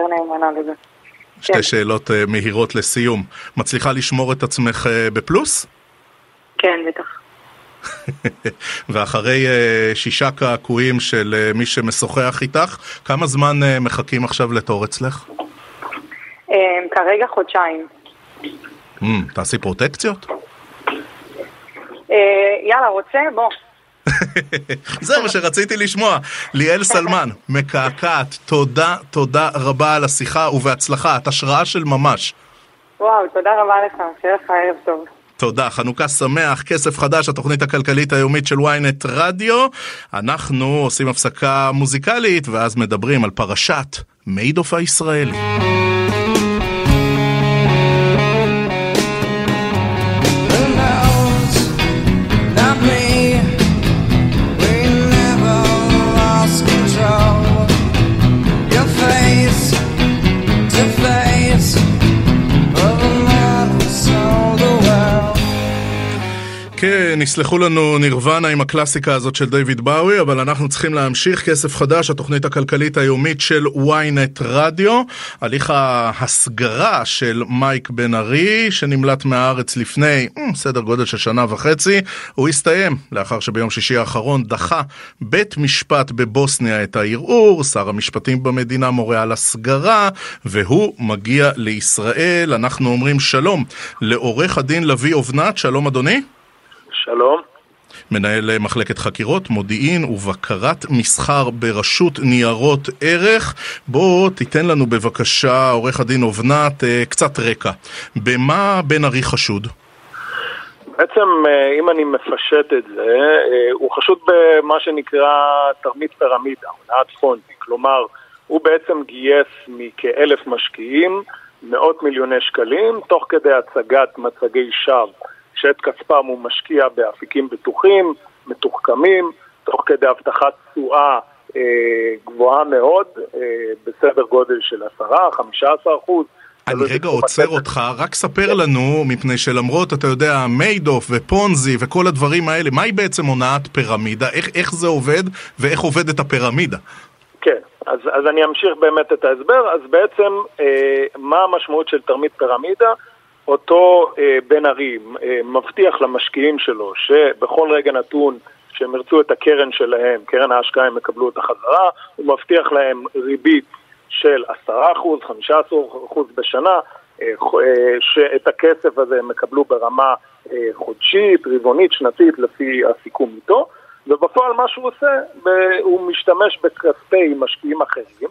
שתי כן. שאלות uh, מהירות לסיום. מצליחה לשמור את עצמך uh, בפלוס? כן, בטח. ואחרי uh, שישה קעקועים של מי שמשוחח איתך, כמה זמן מחכים עכשיו לתור אצלך? כרגע חודשיים. Mm, תעשי פרוטקציות? יאללה, רוצה? בוא. זה מה שרציתי לשמוע. ליאל סלמן, מקעקעת, תודה, תודה רבה על השיחה ובהצלחה, את השראה של ממש. וואו, תודה רבה לך, שיהיה לך ערב טוב. תודה, חנוכה שמח, כסף חדש, התוכנית הכלכלית היומית של ynet רדיו. אנחנו עושים הפסקה מוזיקלית ואז מדברים על פרשת מיידוף הישראלי. כן, יסלחו לנו נירוונה עם הקלאסיקה הזאת של דיוויד באוי, אבל אנחנו צריכים להמשיך. כסף חדש, התוכנית הכלכלית היומית של ynet רדיו. הליך ההסגרה של מייק בן ארי, שנמלט מהארץ לפני אה, סדר גודל של שנה וחצי, הוא הסתיים לאחר שביום שישי האחרון דחה בית משפט בבוסניה את הערעור, שר המשפטים במדינה מורה על הסגרה, והוא מגיע לישראל. אנחנו אומרים שלום לעורך הדין לביא אובנת, שלום אדוני. שלום. מנהל מחלקת חקירות, מודיעין ובקרת מסחר ברשות ניירות ערך. בוא תיתן לנו בבקשה, עורך הדין אובנת, אה, קצת רקע. במה בן ארי חשוד? בעצם, אה, אם אני מפשט את זה, אה, הוא חשוד במה שנקרא תרמית פירמידה, הונאת פונטי. כלומר, הוא בעצם גייס מכאלף משקיעים מאות מיליוני שקלים, תוך כדי הצגת מצגי שווא שאת כספם הוא משקיע באפיקים בטוחים, מתוחכמים, תוך כדי הבטחת תשואה אה, גבוהה מאוד, אה, בסדר גודל של 10-15 אחוז. אני רגע עוצר אותך, רק ספר לנו, מפני שלמרות, אתה יודע, מיידוף ופונזי וכל הדברים האלה, מהי בעצם הונאת פירמידה? איך, איך זה עובד ואיך עובדת הפירמידה? כן, אז, אז אני אמשיך באמת את ההסבר. אז בעצם, אה, מה המשמעות של תרמית פירמידה? אותו אה, בן ארי אה, מבטיח למשקיעים שלו שבכל רגע נתון שהם ירצו את הקרן שלהם, קרן ההשקעה הם יקבלו אותה חזרה, הוא מבטיח להם ריבית של 10%, 15% בשנה, אה, אה, שאת הכסף הזה הם יקבלו ברמה אה, חודשית, רבעונית, שנתית, לפי הסיכום איתו, ובפועל מה שהוא עושה, הוא משתמש בכספי משקיעים אחרים,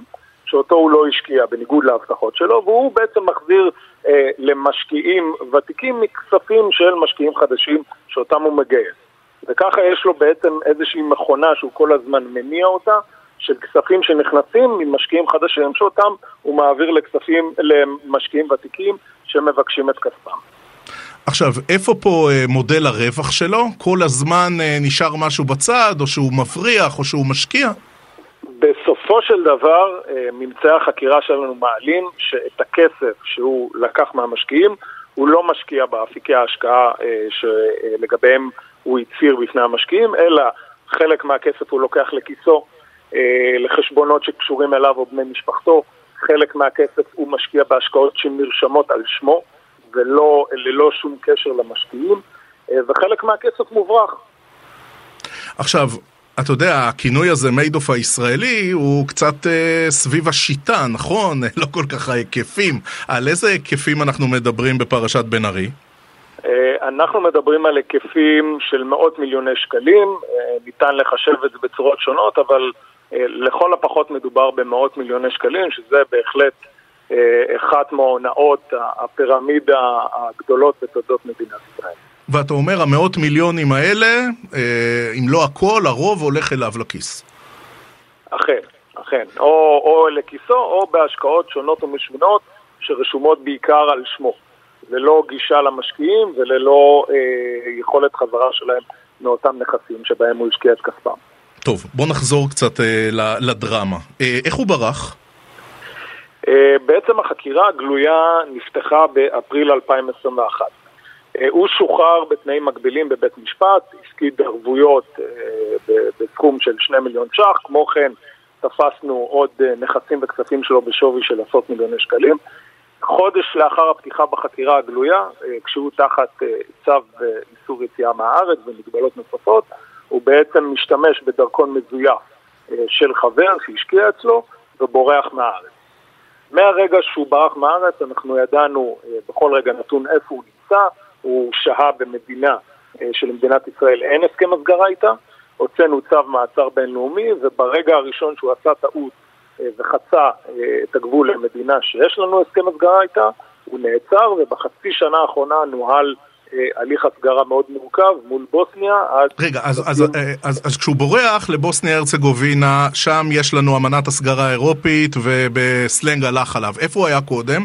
שאותו הוא לא השקיע בניגוד להבטחות שלו, והוא בעצם מחזיר אה, למשקיעים ותיקים מכספים של משקיעים חדשים שאותם הוא מגייס. וככה יש לו בעצם איזושהי מכונה שהוא כל הזמן מניע אותה, של כספים שנכנסים ממשקיעים חדשים, שאותם הוא מעביר לכספים, למשקיעים ותיקים שמבקשים את כספם. עכשיו, איפה פה אה, מודל הרווח שלו? כל הזמן אה, נשאר משהו בצד, או שהוא מבריח, או שהוא משקיע? בסופו של דבר, אה, ממצאי החקירה שלנו מעלים שאת הכסף שהוא לקח מהמשקיעים, הוא לא משקיע באפיקי ההשקעה אה, שלגביהם הוא הצהיר בפני המשקיעים, אלא חלק מהכסף הוא לוקח לכיסו, אה, לחשבונות שקשורים אליו או בני משפחתו, חלק מהכסף הוא משקיע בהשקעות שנרשמות על שמו, וללא שום קשר למשקיעים, וחלק מהכסף מוברח. עכשיו, אתה יודע, הכינוי הזה, מיידוף הישראלי, הוא קצת אה, סביב השיטה, נכון? לא כל כך ההיקפים. על איזה היקפים אנחנו מדברים בפרשת בן ארי? אה, אנחנו מדברים על היקפים של מאות מיליוני שקלים, אה, ניתן לחשב את זה בצורות שונות, אבל אה, לכל הפחות מדובר במאות מיליוני שקלים, שזה בהחלט אחת מההונאות הפירמידה הגדולות בתולדות מדינת ישראל. ואתה אומר, המאות מיליונים האלה, אם לא הכל, הרוב הולך אליו לכיס. אכן, אכן. או, או לכיסו, או בהשקעות שונות ומשונות שרשומות בעיקר על שמו. ללא גישה למשקיעים וללא אה, יכולת חזרה שלהם מאותם נכסים שבהם הוא השקיע את כספם. טוב, בוא נחזור קצת אה, לדרמה. אה, איך הוא ברח? אה, בעצם החקירה הגלויה נפתחה באפריל 2021. אה, הוא שוחרר בתנאים מקבילים בבית משפט, הפקיד ערבויות אה, בסכום של 2 מיליון ש"ח, כמו כן תפסנו עוד אה, נכסים וכספים שלו בשווי של עשרות מיליוני שקלים. חודש לאחר הפתיחה בחקירה הגלויה, כשהוא תחת צו איסור יציאה מהארץ ומגבלות נוספות, הוא בעצם משתמש בדרכון מזויף של חבר שהשקיע אצלו ובורח מהארץ. מהרגע שהוא ברח מהארץ אנחנו ידענו בכל רגע נתון איפה הוא נמצא, הוא שהה במדינה שלמדינת ישראל אין הסכם הסגרה איתה, הוצאנו צו מעצר בינלאומי, וברגע הראשון שהוא עשה טעות וחצה את הגבול למדינה שיש לנו הסכם הסגרה איתה, הוא נעצר, ובחצי שנה האחרונה נוהל הליך הסגרה מאוד מורכב מול בוסניה. רגע, אז, אז, אז, אז כשהוא בורח לבוסניה הרצגובינה, שם יש לנו אמנת הסגרה האירופית ובסלנג הלך עליו. איפה הוא היה קודם?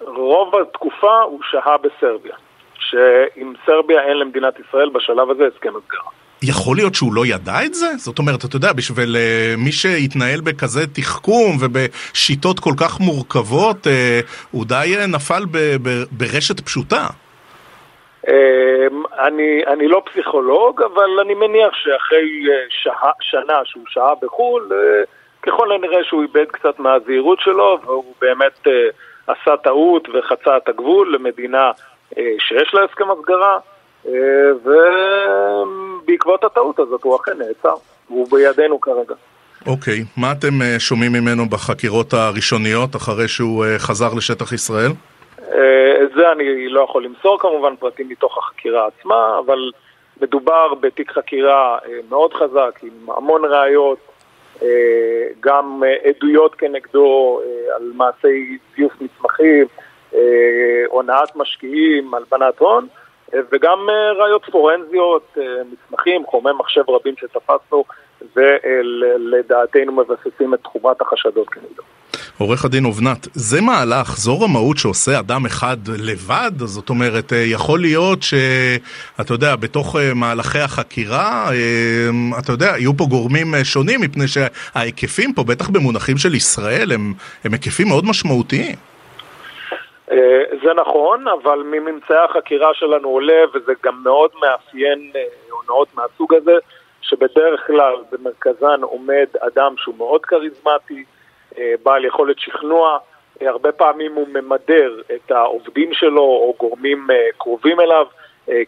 רוב התקופה הוא שהה בסרביה. שעם סרביה אין למדינת ישראל בשלב הזה הסכם הסגרה. יכול להיות שהוא לא ידע את זה? זאת אומרת, אתה יודע, בשביל uh, מי שהתנהל בכזה תחכום ובשיטות כל כך מורכבות, uh, הוא די uh, נפל ב- ב- ברשת פשוטה. Uh, אני, אני לא פסיכולוג, אבל אני מניח שאחרי שעה, שנה שהוא שהה בחו"ל, uh, ככל הנראה שהוא איבד קצת מהזהירות שלו, והוא באמת uh, עשה טעות וחצה את הגבול למדינה שיש לה הסכם הסגרה, אה, ובעקבות הטעות הזאת הוא אכן נעצר, והוא בידינו כרגע. אוקיי, okay. מה אתם אה, שומעים ממנו בחקירות הראשוניות אחרי שהוא חזר לשטח ישראל? את זה אני לא יכול למסור כמובן פרטים מתוך החקירה עצמה, אבל מדובר בתיק חקירה מאוד חזק עם המון ראיות, גם עדויות כנגדו על מעשי זיוף מסמכים, אה, הונאת משקיעים, הלבנת הון, אה, וגם אה, ראיות פורנזיות, מסמכים, חומי מחשב רבים שתפסנו, ולדעתנו מבססים את תחומת החשדות כנגדו. עורך הדין אובנת, זה מהלך, זו רמאות שעושה אדם אחד לבד? זאת אומרת, יכול להיות שאתה יודע, בתוך מהלכי החקירה, אתה יודע, יהיו פה גורמים שונים, מפני שההיקפים פה, בטח במונחים של ישראל, הם, הם היקפים מאוד משמעותיים. אה, זה נכון, אבל מממצאי החקירה שלנו עולה, וזה גם מאוד מאפיין אה, הונאות מהסוג הזה, שבדרך כלל במרכזן עומד אדם שהוא מאוד כריזמטי, אה, בעל יכולת שכנוע, הרבה פעמים הוא ממדר את העובדים שלו או גורמים קרובים אליו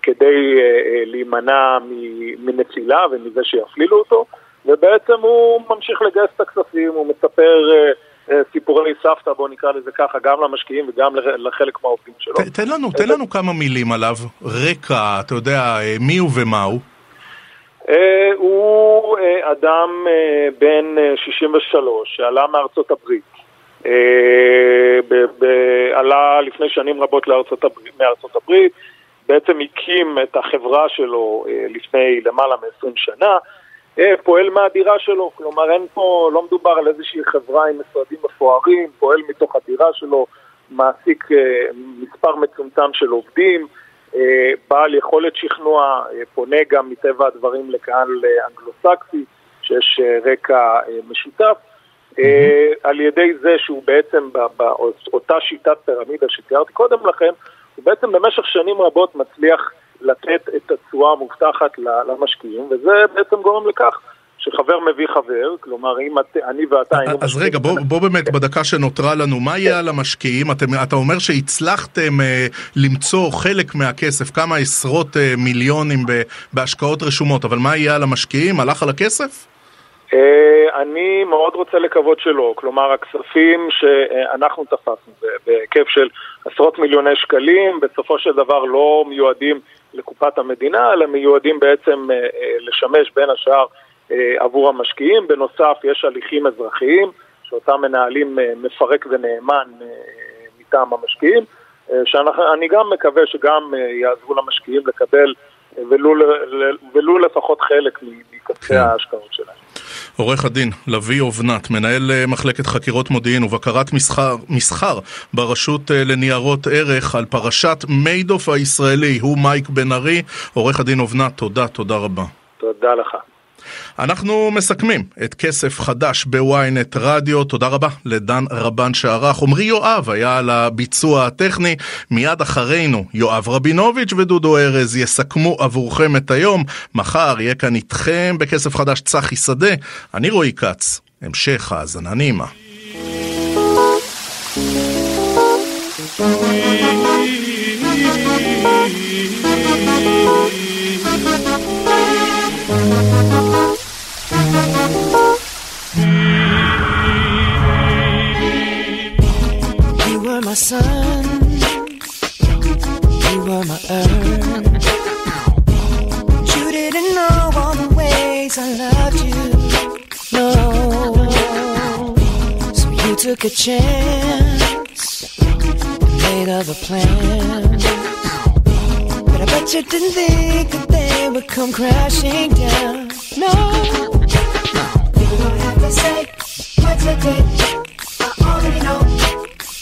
כדי להימנע מנפילה ומזה שיפלילו אותו, ובעצם הוא ממשיך לגייס את הכספים, הוא מספר אה, סיפורי סבתא, בואו נקרא לזה ככה, גם למשקיעים וגם לחלק מהעובדים שלו. ת, תן לנו, תן לנו כמה מילים עליו, רקע, אתה יודע, אה, מי הוא ומה הוא. אה, הוא אדם בן 63 שעלה מארצות הברית. עלה לפני שנים רבות לארצות הברית, מארצות הברית, בעצם הקים את החברה שלו לפני למעלה מ-20 שנה. אה, פועל מהדירה שלו, כלומר אין פה, לא מדובר על איזושהי חברה עם משרדים מפוארים, פועל מתוך הדירה שלו, מעסיק אה, מספר מצומצם של עובדים, אה, בעל יכולת שכנוע, פונה גם מטבע הדברים לקהל אנגלוסקסי, שיש רקע משותף, על ידי זה שהוא בעצם באותה שיטת פירמידה שתיארתי קודם לכן, הוא בעצם במשך שנים רבות מצליח לתת את התשואה המובטחת למשקיעים, וזה בעצם גורם לכך שחבר מביא חבר, כלומר אם את, אני ואתה היינו... אז רגע, בוא, בוא באמת בדקה שנותרה לנו, מה יהיה על המשקיעים? אתם, אתה אומר שהצלחתם אה, למצוא חלק מהכסף, כמה עשרות אה, מיליונים בהשקעות רשומות, אבל מה יהיה על המשקיעים? הלך על הכסף? אה, אני מאוד רוצה לקוות שלא, כלומר הכספים שאנחנו תפסנו בהיקף של עשרות מיליוני שקלים, בסופו של דבר לא מיועדים לקופת המדינה, אלא מיועדים בעצם לשמש בין השאר עבור המשקיעים. בנוסף, יש הליכים אזרחיים שאותם מנהלים מפרק ונאמן מטעם המשקיעים, שאני גם מקווה שגם יעזרו למשקיעים לקבל ולו, ולו לפחות חלק מכספי כן. ההשקעות שלהם. עורך הדין לביא אובנת, מנהל אה, מחלקת חקירות מודיעין ובקרת מסחר, מסחר ברשות אה, לניירות ערך על פרשת מיידוף הישראלי, הוא מייק בן ארי. עורך הדין אובנת, תודה, תודה רבה. תודה לך. אנחנו מסכמים את כסף חדש בוויינט רדיו. תודה רבה לדן רבן שערך. עמרי יואב היה על הביצוע הטכני. מיד אחרינו יואב רבינוביץ' ודודו ארז יסכמו עבורכם את היום. מחר יהיה כאן איתכם בכסף חדש צחי שדה. אני רועי כץ. המשך האזנה נעימה. My sun. You were my earth. You didn't know all the ways I loved you. No. So you took a chance. Made other plans. But I bet you didn't think that they would come crashing down. No. You don't have to say what you did. I already know.